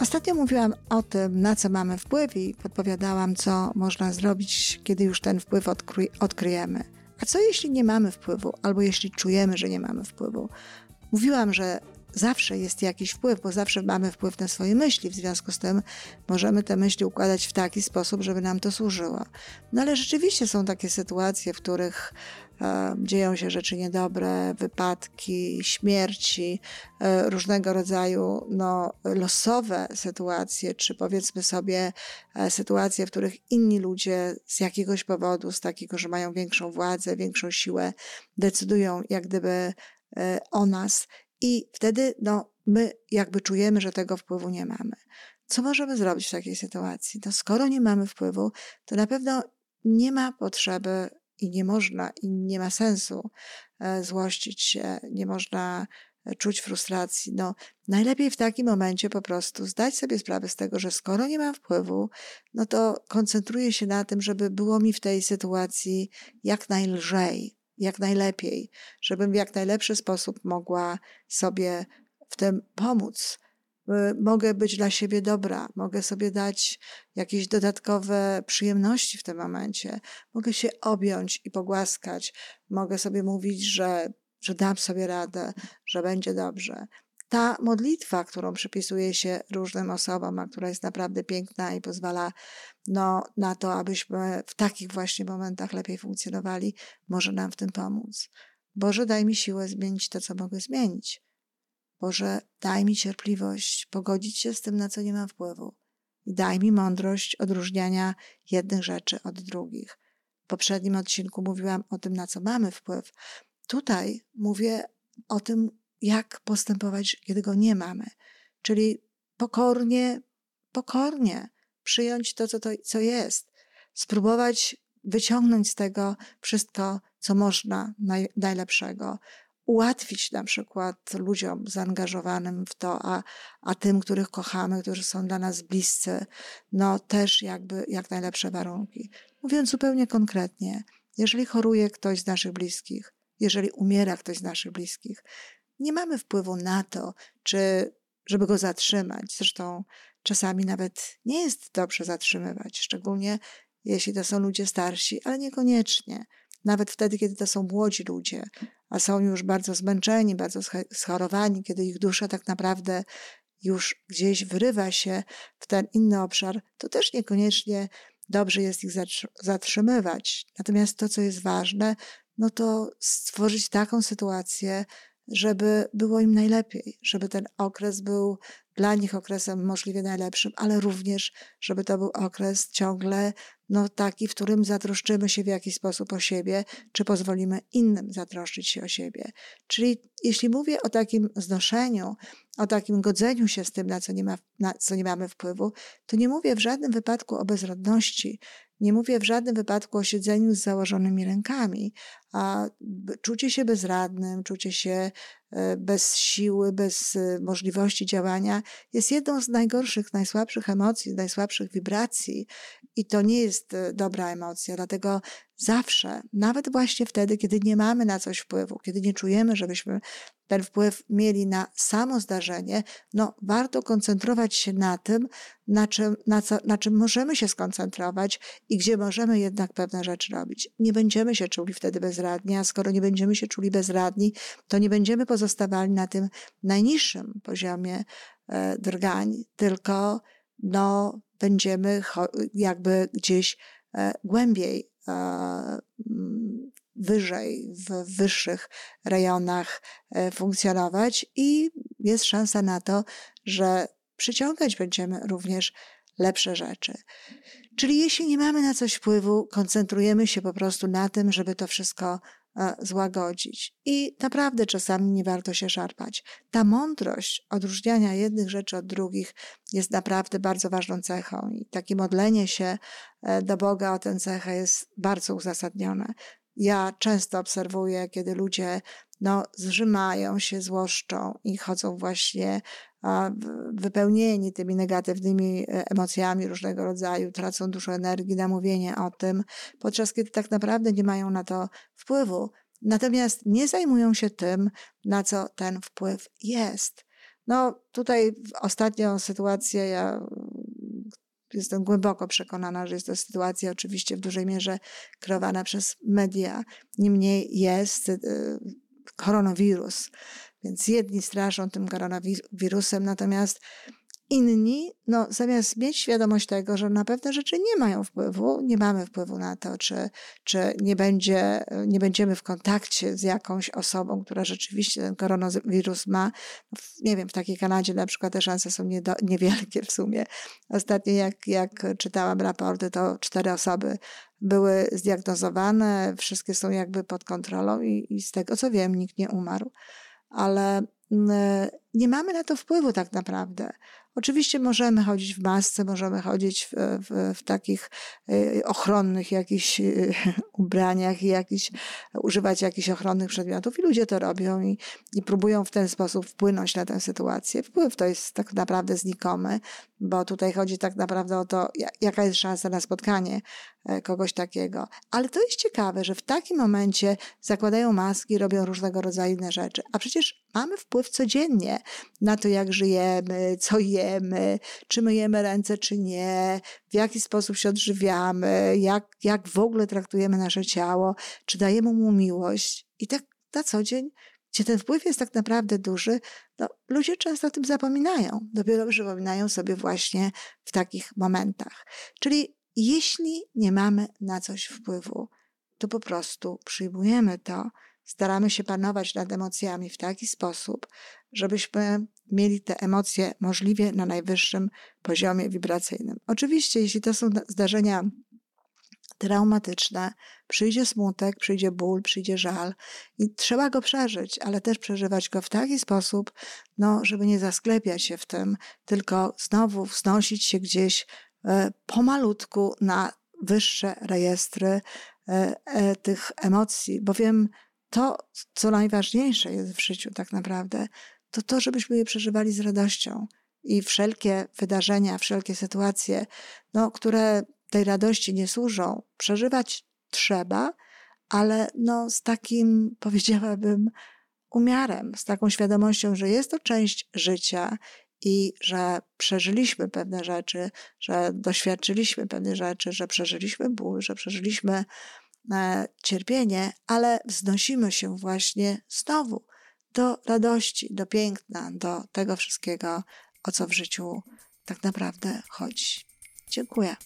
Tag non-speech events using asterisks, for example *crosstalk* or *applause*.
Ostatnio mówiłam o tym, na co mamy wpływ i podpowiadałam, co można zrobić, kiedy już ten wpływ odkry odkryjemy. A co jeśli nie mamy wpływu, albo jeśli czujemy, że nie mamy wpływu? Mówiłam, że zawsze jest jakiś wpływ, bo zawsze mamy wpływ na swoje myśli. W związku z tym możemy te myśli układać w taki sposób, żeby nam to służyło. No ale rzeczywiście są takie sytuacje, w których dzieją się rzeczy niedobre, wypadki, śmierci, e, różnego rodzaju no, losowe sytuacje, czy powiedzmy sobie e, sytuacje, w których inni ludzie z jakiegoś powodu, z takiego, że mają większą władzę, większą siłę, decydują jak gdyby e, o nas i wtedy no, my jakby czujemy, że tego wpływu nie mamy. Co możemy zrobić w takiej sytuacji? No, skoro nie mamy wpływu, to na pewno nie ma potrzeby i nie można, i nie ma sensu e, złościć się, nie można e, czuć frustracji. No, najlepiej w takim momencie po prostu zdać sobie sprawę z tego, że skoro nie mam wpływu, no to koncentruję się na tym, żeby było mi w tej sytuacji jak najlżej, jak najlepiej, żebym w jak najlepszy sposób mogła sobie w tym pomóc. Y, mogę być dla siebie dobra, mogę sobie dać jakieś dodatkowe przyjemności w tym momencie, mogę się objąć i pogłaskać, mogę sobie mówić, że, że dam sobie radę, że będzie dobrze ta modlitwa, którą przypisuje się różnym osobom, a która jest naprawdę piękna i pozwala no, na to, abyśmy w takich właśnie momentach lepiej funkcjonowali, może nam w tym pomóc. Boże, daj mi siłę zmienić to, co mogę zmienić. Boże, daj mi cierpliwość, pogodzić się z tym, na co nie mam wpływu. I daj mi mądrość odróżniania jednych rzeczy od drugich. W poprzednim odcinku mówiłam o tym, na co mamy wpływ. Tutaj mówię o tym, jak postępować, kiedy go nie mamy. Czyli pokornie, pokornie przyjąć to, co, to, co jest, spróbować wyciągnąć z tego wszystko, co można naj, najlepszego, ułatwić na przykład ludziom zaangażowanym w to, a, a tym, których kochamy, którzy są dla nas bliscy, no też jakby jak najlepsze warunki. Mówiąc zupełnie konkretnie, jeżeli choruje ktoś z naszych bliskich, jeżeli umiera ktoś z naszych bliskich, nie mamy wpływu na to, czy żeby go zatrzymać. Zresztą czasami nawet nie jest dobrze zatrzymywać, szczególnie jeśli to są ludzie starsi, ale niekoniecznie. Nawet wtedy, kiedy to są młodzi ludzie, a są już bardzo zmęczeni, bardzo schorowani, kiedy ich dusza tak naprawdę już gdzieś wyrywa się w ten inny obszar, to też niekoniecznie dobrze jest ich zatrzymywać. Natomiast to, co jest ważne, no to stworzyć taką sytuację, żeby było im najlepiej, żeby ten okres był dla nich okresem możliwie najlepszym, ale również, żeby to był okres ciągle no, taki, w którym zatroszczymy się w jakiś sposób o siebie, czy pozwolimy innym zatroszczyć się o siebie. Czyli jeśli mówię o takim znoszeniu, o takim godzeniu się z tym, na co nie, ma, na co nie mamy wpływu, to nie mówię w żadnym wypadku o bezrodności, nie mówię w żadnym wypadku o siedzeniu z założonymi rękami, a czucie się bezradnym, czucie się e, bez siły, bez e, możliwości działania jest jedną z najgorszych, najsłabszych emocji, najsłabszych wibracji i to nie jest e, dobra emocja. Dlatego zawsze, nawet właśnie wtedy, kiedy nie mamy na coś wpływu, kiedy nie czujemy, żebyśmy ten wpływ mieli na samo zdarzenie, no warto koncentrować się na tym, na czym, na, co, na czym możemy się skoncentrować i gdzie możemy jednak pewne rzeczy robić. Nie będziemy się czuli wtedy bezradni, a skoro nie będziemy się czuli bezradni, to nie będziemy pozostawali na tym najniższym poziomie e, drgań, tylko no, będziemy jakby gdzieś e, głębiej e, wyżej, w wyższych rejonach e, funkcjonować i jest szansa na to, że przyciągać będziemy również lepsze rzeczy. Czyli jeśli nie mamy na coś wpływu, koncentrujemy się po prostu na tym, żeby to wszystko e, złagodzić. I naprawdę czasami nie warto się szarpać. Ta mądrość odróżniania jednych rzeczy od drugich jest naprawdę bardzo ważną cechą i takie modlenie się e, do Boga o tę cechę jest bardzo uzasadnione. Ja często obserwuję, kiedy ludzie no, zrzymają się, złoszczą i chodzą właśnie wypełnieni tymi negatywnymi e, emocjami różnego rodzaju, tracą dużo energii na mówienie o tym, podczas kiedy tak naprawdę nie mają na to wpływu. Natomiast nie zajmują się tym, na co ten wpływ jest. No tutaj ostatnią sytuację ja jestem głęboko przekonana, że jest to sytuacja oczywiście w dużej mierze kreowana przez media. Niemniej jest y, koronawirus. Więc jedni straszą tym koronawirusem, natomiast Inni, no, zamiast mieć świadomość tego, że na pewne rzeczy nie mają wpływu, nie mamy wpływu na to, czy, czy nie, będzie, nie będziemy w kontakcie z jakąś osobą, która rzeczywiście ten koronawirus ma. Nie wiem, w takiej Kanadzie na przykład te szanse są nie do, niewielkie w sumie. Ostatnio, jak, jak czytałam raporty, to cztery osoby były zdiagnozowane, wszystkie są jakby pod kontrolą i, i z tego co wiem, nikt nie umarł. Ale mm, nie mamy na to wpływu tak naprawdę. Oczywiście możemy chodzić w masce, możemy chodzić w, w, w takich y, ochronnych jakichś y, *laughs* ubraniach i jakiś, używać jakichś ochronnych przedmiotów i ludzie to robią i, i próbują w ten sposób wpłynąć na tę sytuację. Wpływ to jest tak naprawdę znikomy, bo tutaj chodzi tak naprawdę o to, jaka jest szansa na spotkanie e, kogoś takiego. Ale to jest ciekawe, że w takim momencie zakładają maski, robią różnego rodzaju inne rzeczy. A przecież mamy wpływ codziennie na to, jak żyjemy, co jemy, czy myjemy ręce, czy nie, w jaki sposób się odżywiamy, jak, jak w ogóle traktujemy nasze ciało, czy dajemy mu miłość. I tak na co dzień gdzie ten wpływ jest tak naprawdę duży, no, ludzie często o tym zapominają. Dopiero przypominają sobie właśnie w takich momentach. Czyli jeśli nie mamy na coś wpływu, to po prostu przyjmujemy to, staramy się panować nad emocjami w taki sposób, żebyśmy mieli te emocje możliwie na najwyższym poziomie wibracyjnym. Oczywiście, jeśli to są zdarzenia traumatyczne, przyjdzie smutek, przyjdzie ból, przyjdzie żal i trzeba go przeżyć, ale też przeżywać go w taki sposób, no, żeby nie zasklepiać się w tym, tylko znowu wznosić się gdzieś e, pomalutku na wyższe rejestry e, e, tych emocji, bowiem to, co najważniejsze jest w życiu tak naprawdę, to to, żebyśmy je przeżywali z radością. I wszelkie wydarzenia, wszelkie sytuacje, no, które tej radości nie służą, przeżywać trzeba, ale no, z takim, *laughs* powiedziałabym, umiarem, z taką świadomością, że jest to część życia i że przeżyliśmy pewne rzeczy, że doświadczyliśmy pewne rzeczy, że przeżyliśmy ból, że przeżyliśmy cierpienie, ale wznosimy się właśnie znowu do radości, do piękna, do tego wszystkiego, o co w życiu tak naprawdę chodzi. Dziękuję.